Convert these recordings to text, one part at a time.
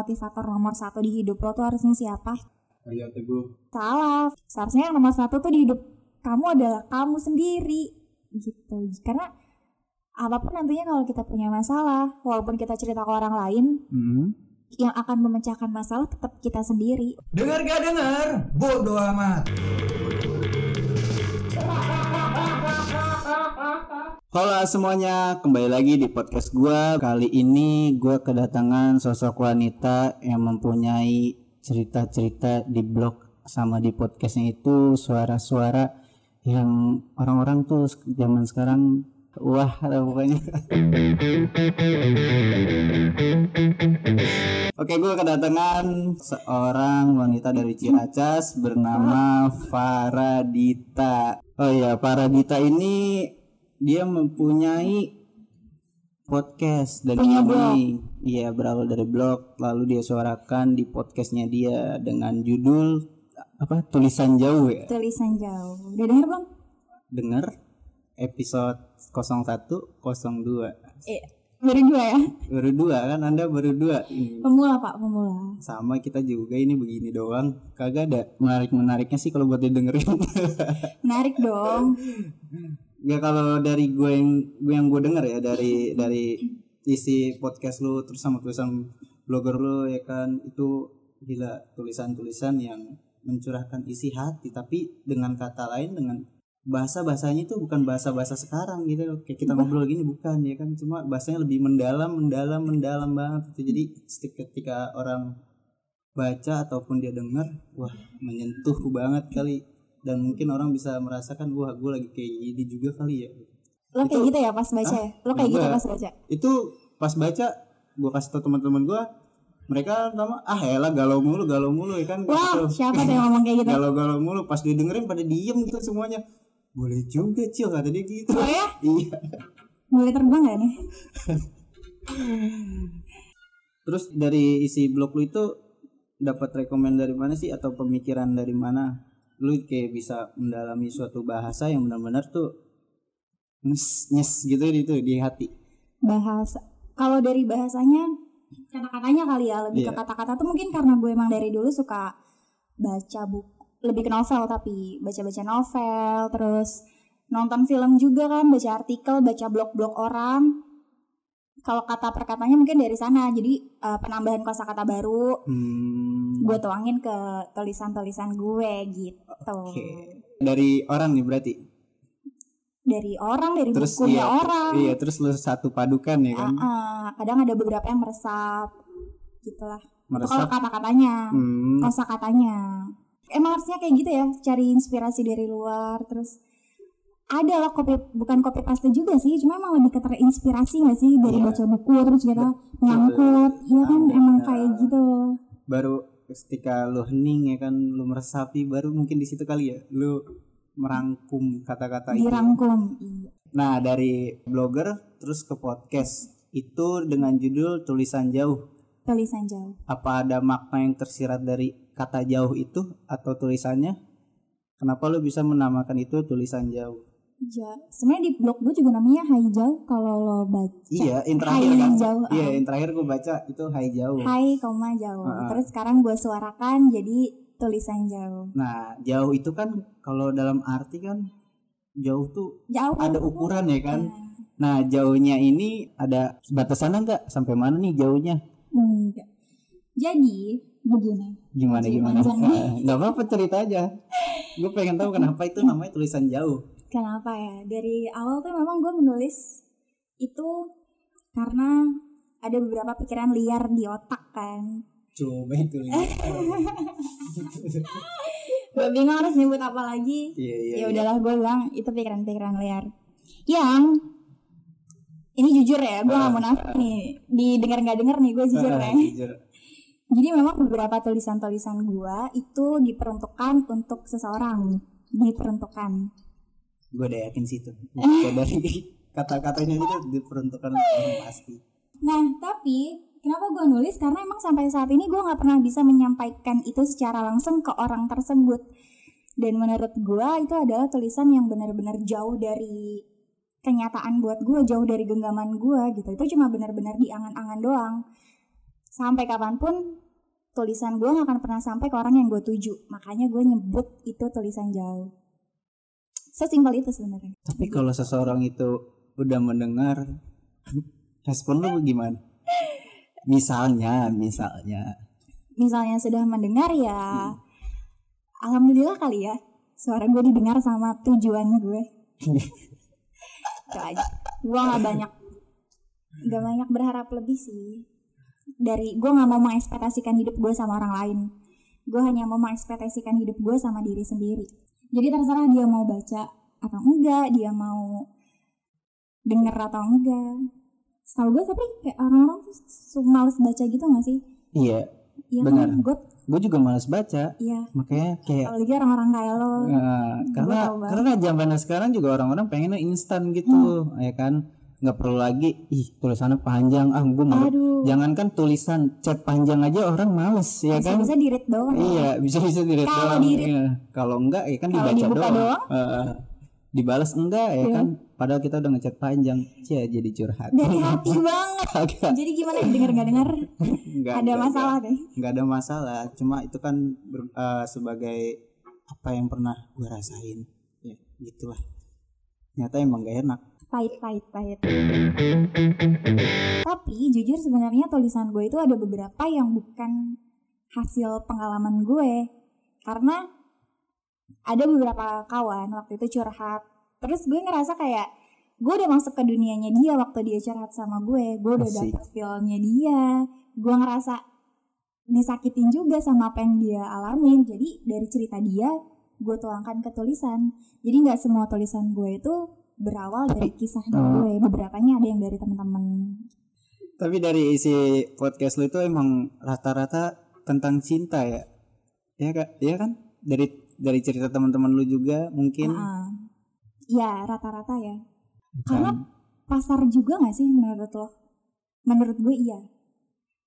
motivator nomor satu di hidup lo tuh harusnya siapa? Ayo teguh. Salah. Seharusnya yang nomor satu tuh di hidup kamu adalah kamu sendiri. Gitu. Karena apa pun nantinya kalau kita punya masalah, walaupun kita cerita ke orang lain, Hmm. yang akan memecahkan masalah tetap kita sendiri. Dengar gak dengar? Bodoh amat. Halo semuanya, kembali lagi di podcast gua. Kali ini gua kedatangan sosok wanita yang mempunyai cerita-cerita di blog sama di podcastnya itu suara-suara yang orang-orang tuh zaman sekarang wah pokoknya. Oke, gue kedatangan seorang wanita dari Ciracas bernama Faradita. Oh iya, Faradita ini dia mempunyai podcast dan Punya ini iya berawal dari blog. Lalu dia suarakan di podcastnya dia dengan judul apa tulisan jauh ya? Tulisan jauh. Udah denger belum? dengar episode 01 02 Eh, baru dua ya? baru dua kan anda baru dua. Pemula pak, pemula. sama kita juga ini begini doang. Kagak ada. Menarik menariknya sih kalau buat didengerin. Menarik dong. Ya kalau dari gue yang gue yang gue denger ya dari dari isi podcast lu terus sama tulisan blogger lu ya kan itu gila tulisan-tulisan yang mencurahkan isi hati tapi dengan kata lain dengan bahasa bahasanya itu bukan bahasa bahasa sekarang gitu. Kayak kita ngobrol gini bukan ya kan cuma bahasanya lebih mendalam mendalam mendalam banget itu jadi ketika orang baca ataupun dia dengar wah menyentuh banget kali dan mungkin orang bisa merasakan wah gue lagi kayak gini juga kali ya Lo kayak Itu- gitu ya pas baca ya? Lo kayak gitu pas baca? itu pas baca gue kasih tau teman-teman gue mereka pertama ah elah galau mulu galau mulu ya kan Wah, Gitu. siapa tuh yang ngomong kayak gitu? galau-galau mulu pas didengerin pada diem gitu semuanya boleh juga cil kata dia gitu Oh ya? iya Boleh terbang gak nih? terus dari isi blog lu itu dapat rekomend dari mana sih atau pemikiran dari mana lu kayak bisa mendalami suatu bahasa yang benar-benar tuh nyes nyes gitu itu di hati Bahasa. Kalau dari bahasanya, kata-katanya kali ya. Lebih ke Iya. kata-kata tuh mungkin karena gue emang dari dulu suka baca buku. Lebih ke novel tapi. Baca-baca novel. Terus nonton film juga kan. Baca artikel, baca blog-blog orang. Kalau kata perkatanya mungkin dari sana. Jadi eh, penambahan kosakata baru. hmm, Gue tuangin ke tulisan-tulisan gue gitu. Oke. Dari orang nih berarti. Dari orang, dari Terus bukunya iya, orang. Iya, terus lu satu padukan ya kan. Ah, ah. kadang ada beberapa yang meresap gitulah itu kalau kata-katanya Hmm, kosa katanya emang harusnya kayak gitu ya cari inspirasi dari luar terus ada lah kopi bukan copy paste juga sih cuma emang lebih ke terinspirasi gak sih dari Iya. baca buku terus kita nyangkut iya kan Ada, emang kayak gitu baru ketika lu hening ya kan lu meresapi baru mungkin di situ kali ya lu merangkum kata-kata itu. dirangkum iya Nah, dari blogger terus ke podcast itu dengan judul tulisan jauh. tulisan jauh Apa ada makna yang tersirat dari kata jauh itu atau tulisannya? Kenapa lu bisa menamakan itu tulisan jauh? Ja sebenarnya di blog gue juga namanya Hai Jauh kalau lo baca Iya, yang terakhir Hai kan. Jauh Iya, ah. yang terakhir gue baca itu Hai Jauh. Hai koma jauh Ah, ah. terus sekarang gue suarakan jadi tulisan jauh Nah, jauh itu kan kalau dalam arti kan jauh tuh jauh ada ukuran ya kan. Nah, Nah, jauhnya ini ada batasannya enggak? Sampai mana nih jauhnya? enggak jadi begini Gimana gimana? Jangan. Enggak apa-apa cerita aja. Gue pengen tahu kenapa itu namanya tulisan jauh. Kenapa ya dari awal tuh memang gue menulis itu karena ada beberapa pikiran liar di otak kan Coba itu lihat. gue bingung harus nyebut apa lagi Iya iya. ya iya. udahlah gue bilang itu pikiran-pikiran liar yang ini jujur ya gue gak mau nafik nih didengar nggak denger nih gue jujur Ah, ya jujur. jadi memang beberapa tulisan-tulisan gue itu diperuntukkan untuk seseorang diperuntukkan Gue udah yakin sih itu. Kayak dari kata-katanya itu diperuntukkan untuk orang pasti. Nah, tapi kenapa gue nulis? Karena emang sampai saat ini gue nggak pernah bisa menyampaikan itu secara langsung ke orang tersebut. Dan menurut gue itu adalah tulisan yang benar-benar jauh dari kenyataan buat gue, jauh dari genggaman gue gitu. Itu cuma benar-benar di angan-angan doang. sampai kapan pun tulisan gue gak akan pernah sampai ke orang yang gue tuju makanya gue nyebut itu tulisan jauh sesimpel itu sebenarnya. Tapi kalau seseorang itu udah mendengar respon lu gimana? Misalnya, misalnya. misalnya sudah mendengar ya alhamdulillah kali ya suara gue didengar sama tujuan gue itu aja. Gue nggak banyak nggak banyak berharap lebih sih. Dari gue nggak mau mengekspektasikan hidup gue sama orang lain. Gue hanya mau mengekspektasikan hidup gue sama diri sendiri jadi terserah dia mau baca atau enggak dia mau denger atau enggak setahu gue tapi kayak orang-orang tuh males baca gitu gak sih Iya, Iya Benar. kan gue gue juga males baca. iya Makanya kayak apalagi orang-orang kayak lo Nah, karena karena zaman sekarang juga orang-orang pengennya instan gitu, ya kan? Nggak perlu lagi, ih tulisannya panjang, ah gue mau. aduh Jangankan tulisan chat panjang aja orang males, ya bisa kan? bisa di read doang Iya, bisa bisa di Kalau doang. di-read. Iya. Kalau enggak ya kan dibaca doang. doang. Heeh. dibalas enggak ya Iya. kan? Padahal kita udah ngechat panjang, cia jadi curhat. dari hati banget jadi gimana denger nggak denger Enggak, ada enggak, masalah deh enggak. Enggak ada masalah, cuma itu kan ber- eh, sebagai apa yang pernah gue rasain. Ya, gitulah. Ternyata emang gak enak. Pahit pahit pahit. Tapi jujur sebenarnya tulisan gue itu ada beberapa yang bukan hasil pengalaman gue. Karena ada beberapa kawan waktu itu curhat. Terus gue ngerasa kayak gue udah masuk ke dunianya dia waktu dia curhat sama gue. Gue udah dapet feelnya dia. Gue ngerasa disakitin juga sama apa yang dia alamin. Jadi dari cerita dia gue tuangkan ke tulisan. Jadi nggak semua tulisan gue itu berawal dari kisahnya Hmm. gue beberapanya ada yang dari teman-teman Tapi dari isi podcast lu itu emang rata-rata tentang cinta ya. Ya kak, ya kan? Dari dari cerita teman-teman lu juga mungkin. Ah, ya rata-rata ya karena kan? pasar juga nggak sih menurut lo menurut gue iya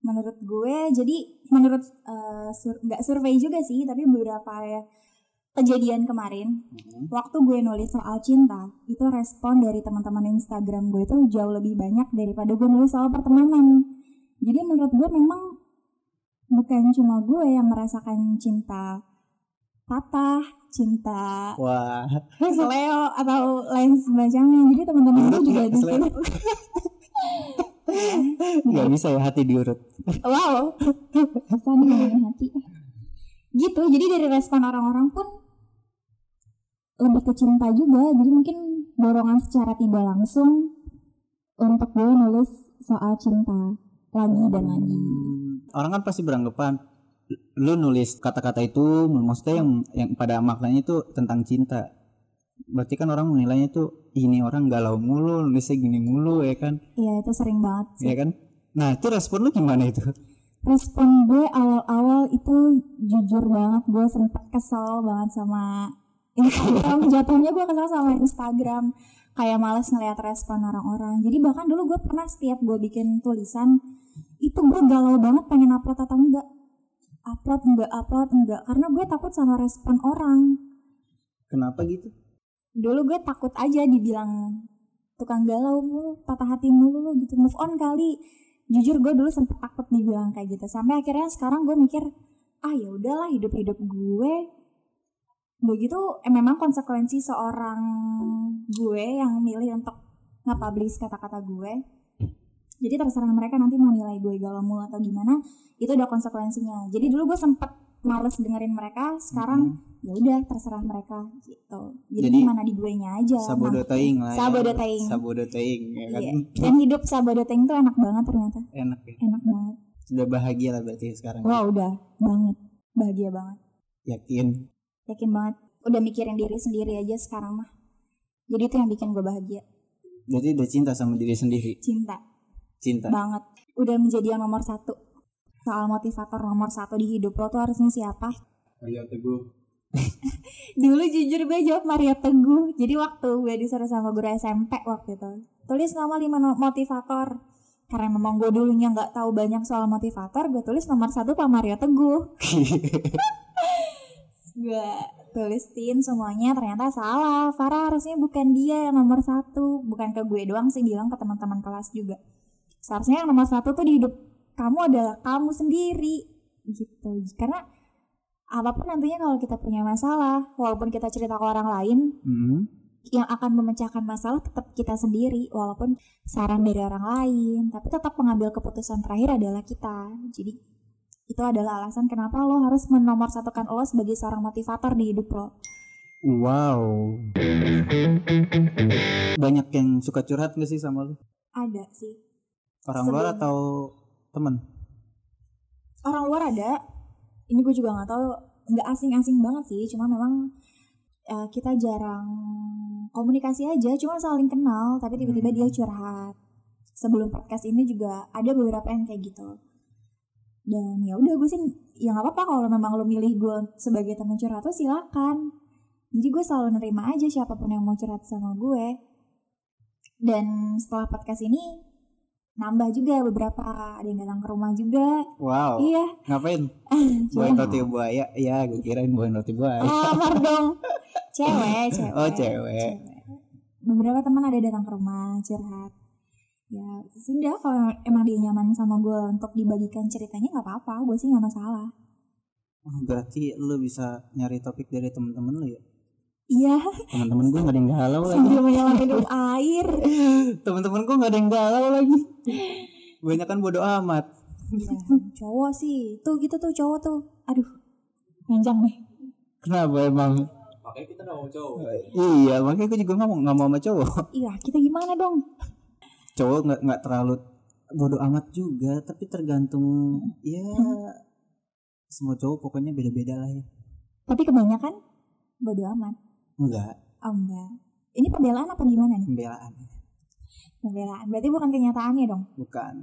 menurut gue jadi menurut eh, sur- nggak survei juga sih tapi beberapa ya kejadian kemarin Mhm. waktu gue nulis soal cinta itu respon dari teman-teman Instagram gue itu jauh lebih banyak daripada gue nulis soal pertemanan. Jadi menurut gue memang bukan cuma gue yang merasakan cinta patah cinta Wah, seleo atau lain sebagainya. Jadi teman-teman gue juga di sini nggak bisa ya hati diurut. wow. Ngomongin hati. Gitu jadi dari respon orang-orang pun lebih ke cinta juga jadi mungkin dorongan secara tidak langsung untuk gue nulis soal cinta lagi dan lagi Orang kan pasti beranggapan lu nulis kata-kata itu maksudnya yang yang pada maknanya itu tentang cinta. Berarti kan orang menilainya itu ini orang galau mulu, nulisnya gini mulu ya kan? iya itu sering banget sih Ya kan? Nah, itu respon lu gimana itu? respon gue awal-awal itu jujur banget gue sempet kesel banget sama Instagram. Jatuhnya gue kesel sama Instagram. Kayak males ngeliat respon orang-orang. Jadi bahkan dulu gue pernah setiap gue bikin tulisan itu gue galau banget pengen upload atau enggak. Upload enggak upload enggak. Karena gue takut sama respon orang. Kenapa gitu? dulu gue takut aja dibilang tukang galau mulu patah hati mulu lu gitu. Move on kali. Jujur gue dulu sempet takut dibilang kayak gitu. Sampai akhirnya sekarang gue mikir ah ya udahlah hidup hidup gue begitu eh, memang konsekuensi seorang gue yang milih untuk nge-publish kata-kata gue jadi terserah mereka nanti mau nilai gue galau mulu atau gimana itu udah konsekuensinya jadi dulu gue sempet males dengerin mereka sekarang ya udah terserah mereka gitu jadi, Jadi, mana di gue nya aja Sabodo teing lah. ya. Sabodo teing. Sabodo teing ya kan. iya. dan hidup sabodo teing tuh enak banget ternyata Enak ya. enak banget Udah bahagia lah berarti sekarang. wah udah banget bahagia banget Yakin. Yakin banget. Udah mikirin diri sendiri aja sekarang mah. Jadi itu yang bikin gue bahagia. Berarti udah cinta sama diri sendiri. cinta. Cinta. banget. Udah menjadi yang nomor satu. Soal motivator nomor satu di hidup lo tuh harusnya siapa? Ayo teguh. dulu jujur gue jawab Maria Teguh. Jadi waktu gue disuruh sama guru SMP waktu itu tulis nama lima no- motivator. Karena memang gue dulunya nggak tahu banyak soal motivator gue tulis nomor satu Pak Mario Teguh gue tulisin semuanya ternyata salah. Farah harusnya bukan dia yang nomor satu. Bukan ke gue doang sih bilang ke teman-teman kelas juga. Seharusnya yang nomor satu tuh di hidup kamu adalah kamu sendiri gitu. Karena apa pun nantinya kalau kita punya masalah walaupun kita cerita ke orang lain Hmm. yang akan memecahkan masalah tetap kita sendiri walaupun saran dari orang lain. Tapi tetap mengambil keputusan terakhir adalah kita. Jadi itu adalah alasan kenapa lo harus menomorsatukan lo sebagai seorang motivator di hidup lo Wow. Banyak yang suka curhat gak sih sama lu? ada sih Orang luar Sebelum- atau temen? orang luar ada ini gue juga nggak tahu nggak asing-asing banget sih cuma memang eh, kita jarang komunikasi aja cuma saling kenal tapi tiba-tiba Hmm. dia curhat sebelum podcast ini juga ada beberapa yang kayak gitu dan ya udah gue sih ya nggak apa-apa kalau memang lo milih gue sebagai teman curhat lo silakan jadi gue selalu nerima aja siapa pun yang mau curhat sama gue dan setelah podcast ini nambah juga beberapa ada yang datang ke rumah juga Wow. iya Ngapain? Buain roti buaya? Ya, gue kirain buain roti buaya. Lamar dong. Cewek, cewek. Oh, cewek. Beberapa teman ada datang ke rumah curhat. Ya sudah kalau emang dia nyaman sama gue untuk dibagikan ceritanya nggak apa-apa, gue sih nggak masalah. Oh, berarti lu bisa nyari topik dari temen-temen lu ya? Iya, Temen-temen gue gak ada yang galau lagi. sambil menyelam minum air. Temen-temen gue gak ada yang galau lagi. Banyak kan bodo amat. Ya, cowok sih, tuh gitu tuh cowok tuh. Aduh, panjang nih. Kenapa emang? Makanya kita gak mau cowok. Iya, makanya gue juga ngomong nggak mau sama cowok. Iya, kita gimana dong? Cowok nggak nggak terlalu bodo amat juga, tapi tergantung ya semua cowok pokoknya beda-beda lah ya. Tapi kebanyakan bodo amat. Enggak, Oh enggak. Ini pembelaan apa gimana nih? pembelaan. Pembelaan. Berarti bukan kenyataannya dong. Bukan.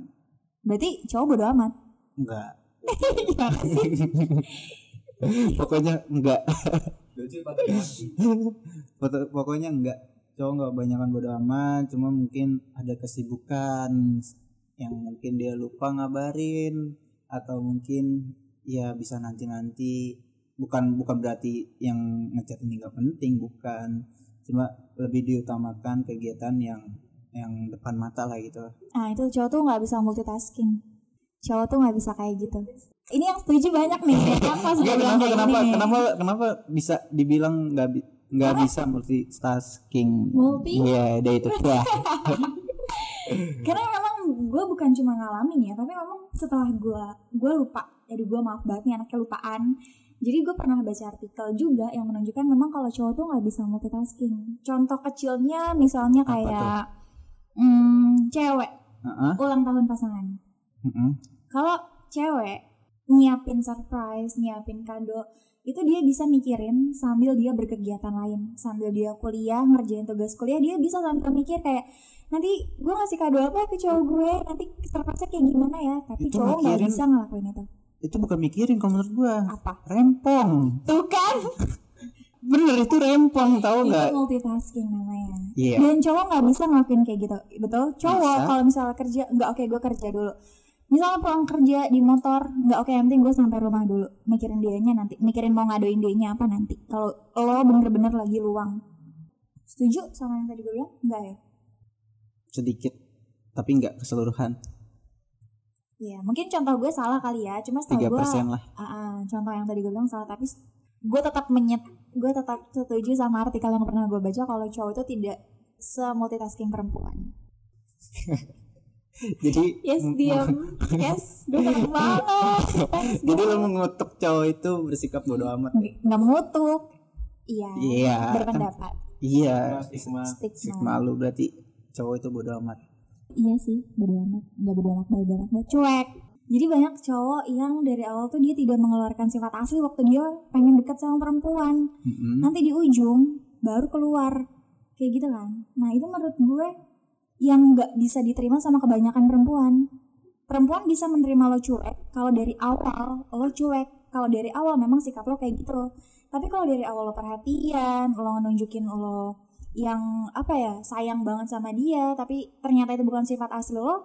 Berarti cowok bodo amat. Enggak. Sih? pokoknya enggak. Pokoknya enggak. Cowok enggak banyakan bodo amat, cuma mungkin ada kesibukan yang mungkin dia lupa ngabarin atau mungkin ya bisa nanti-nanti bukan bukan berarti yang ngechat ini nggak penting bukan cuma lebih diutamakan kegiatan yang yang depan mata lah gitu Nah itu cowok tuh nggak bisa multitasking. Cowok tuh nggak bisa kayak gitu. Ini yang setuju banyak nih. Ya kenapa kenapa gini nih. kenapa kenapa bisa dibilang nggak nggak bisa multitasking Multi? Iya, ada itu ya Karena memang gue bukan cuma ngalamin ya, tapi memang setelah gue gue lupa. Jadi gue maaf banget nih anaknya lupaan. Jadi gue pernah baca artikel juga yang menunjukkan memang kalau cowok tuh nggak bisa multitasking. Contoh kecilnya misalnya kayak hmm, cewek Heeh, ulang tahun pasangan. heeh. kalau cewek nyiapin surprise, nyiapin kado, itu dia bisa mikirin sambil dia berkegiatan lain, sambil dia kuliah ngerjain tugas kuliah, dia bisa sambil mikir kayak nanti gue ngasih kado apa ke cowok gue, nanti surprise kayak gimana ya, tapi Itu cowok nggak bisa ngelakuin itu. itu bukan mikirin kalau menurut gua Apa? rempong Tuh kan? bener itu rempong itu nggak multitasking namanya. iya Dan cowok nggak bisa ngelakuin kayak gitu, betul? Cowok kalau misalnya kerja, nggak oke gue kerja dulu. Misalnya pulang kerja di motor, nggak oke yang penting gue sampai rumah dulu, mikirin dianya nanti, mikirin mau ngadoin dianya apa nanti. Kalau lo bener-bener lagi luang, setuju sama yang tadi gue bilang? Enggak ya? sedikit tapi nggak keseluruhan Iya, mungkin contoh gue salah kali ya. Cuma setahu tiga gue, persen lah ah, ah, contoh yang tadi gue bilang salah, tapi gue tetap menyet, gue tetap setuju sama artikel yang pernah gue baca kalau cowok itu tidak semultitasking perempuan. jadi Yes, m- diam. Yes, gue seneng banget. Thanks, jadi lo mengutuk cowok itu bersikap bodoh amat Nggak- nggak mengutuk. Iya. Iya, Berpendapat. iya Stigma. Stigma. stigma lu berarti cowok itu bodoh amat Iya sih, bodo amat. Nggak bodo amat, bodo amat, bodo cuek. Jadi banyak cowok yang dari awal tuh dia tidak mengeluarkan sifat asli waktu dia pengen deket sama perempuan. Mm-mm. Nanti di ujung baru keluar. Kayak gitu kan. Nah itu menurut gue yang nggak bisa diterima sama kebanyakan perempuan. Perempuan bisa menerima lo cuek kalau dari awal lo cuek. Kalau dari awal memang sikap lo kayak gitu. Tapi kalau dari awal lo perhatian, lo nunjukin lo yang apa ya sayang banget sama dia, tapi ternyata itu bukan sifat asli lo,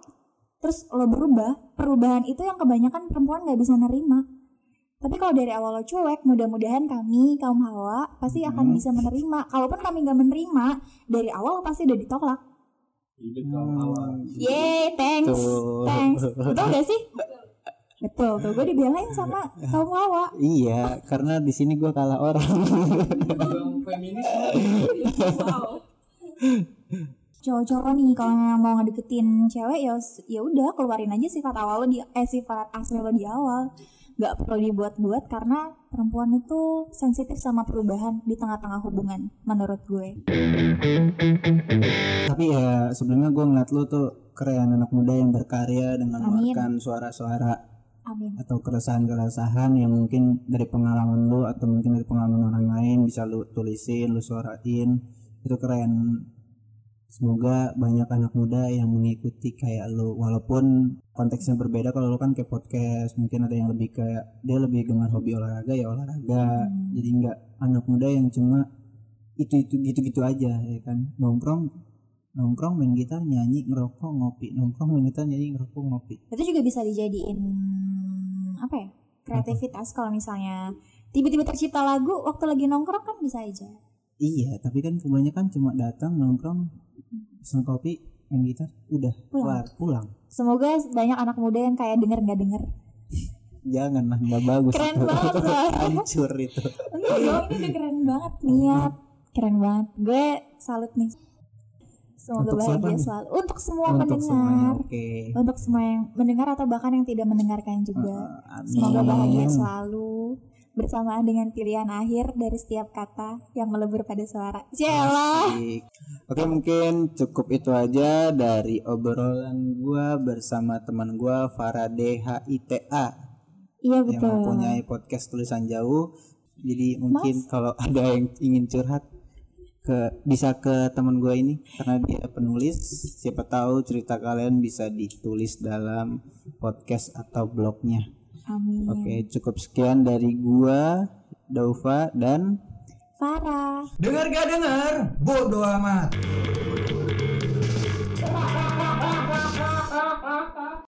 terus lo berubah, perubahan itu yang kebanyakan perempuan nggak bisa nerima. Tapi kalau dari awal lo cuek, mudah-mudahan kami kaum hawa pasti akan Hmm. bisa menerima. Kalaupun kami nggak menerima, dari awal lo pasti udah ditolak. Awal. Yeay, thanks, Tuh. thanks. Betul gak sih? Betul tuh, gue dibelain sama kaum hawa. Iya, karena di sini gue kalah orang. Bang feminis. Wow. Cowok-cowok nih kalau memang mau ngedeketin cewek ya ya udah keluarin aja sifat awal lo di eh sifat asli lo di awal. Gak perlu dibuat-buat karena perempuan itu sensitif sama perubahan di tengah-tengah hubungan menurut gue. Tapi ya sebelumnya gue ngeliat lu tuh keren anak muda yang berkarya dengan mengeluarkan suara-suara Amin. atau keresahan-keresahan yang mungkin dari pengalaman lu atau mungkin dari pengalaman orang lain bisa lu tulisin, lu suarain. Itu keren. Semoga banyak anak muda yang mengikuti kayak lu. Walaupun konteksnya berbeda kalau lu kan kayak podcast mungkin ada yang lebih kayak dia lebih gemar hobi olahraga ya olahraga. Jadi nggak anak muda yang cuma itu itu gitu gitu aja ya kan. Nongkrong nongkrong main gitar nyanyi ngerokok ngopi. Nongkrong main gitar nyanyi ngerokok ngopi. Itu juga bisa dijadiin apa ya? Kreativitas. Kalau misalnya tiba-tiba tercipta lagu waktu lagi nongkrong kan bisa aja. iya tapi kan kebanyakan cuma datang nongkrong pesen kopi main gitar udah Pulang. kelar pulang Semoga banyak anak muda yang kayak denger nggak denger. jangan lah nggak bagus Keren itu. banget, hancur itu Enggak dong, ini udah keren banget niat. Keren banget. Gue salut nih. Semoga Untuk bahagia selalu. Untuk semua untuk pendengar. oke Untuk semua yang mendengar atau bahkan yang tidak mendengarkan juga. Amin. Semoga bahagia selalu bersamaan dengan pilihan akhir dari setiap kata yang melebur pada suara. Jela. Oke mungkin cukup itu aja dari obrolan gua bersama teman gua Farade HITA Iya yang betul. mempunyai podcast tulisan jauh. Jadi mungkin kalau ada yang ingin curhat ke bisa ke teman gua ini karena dia penulis. Siapa tahu cerita kalian bisa ditulis dalam podcast atau blognya. Amin. Oke cukup sekian dari gua Daufa dan Farah. Dengar gak dengar? Bodoh amat.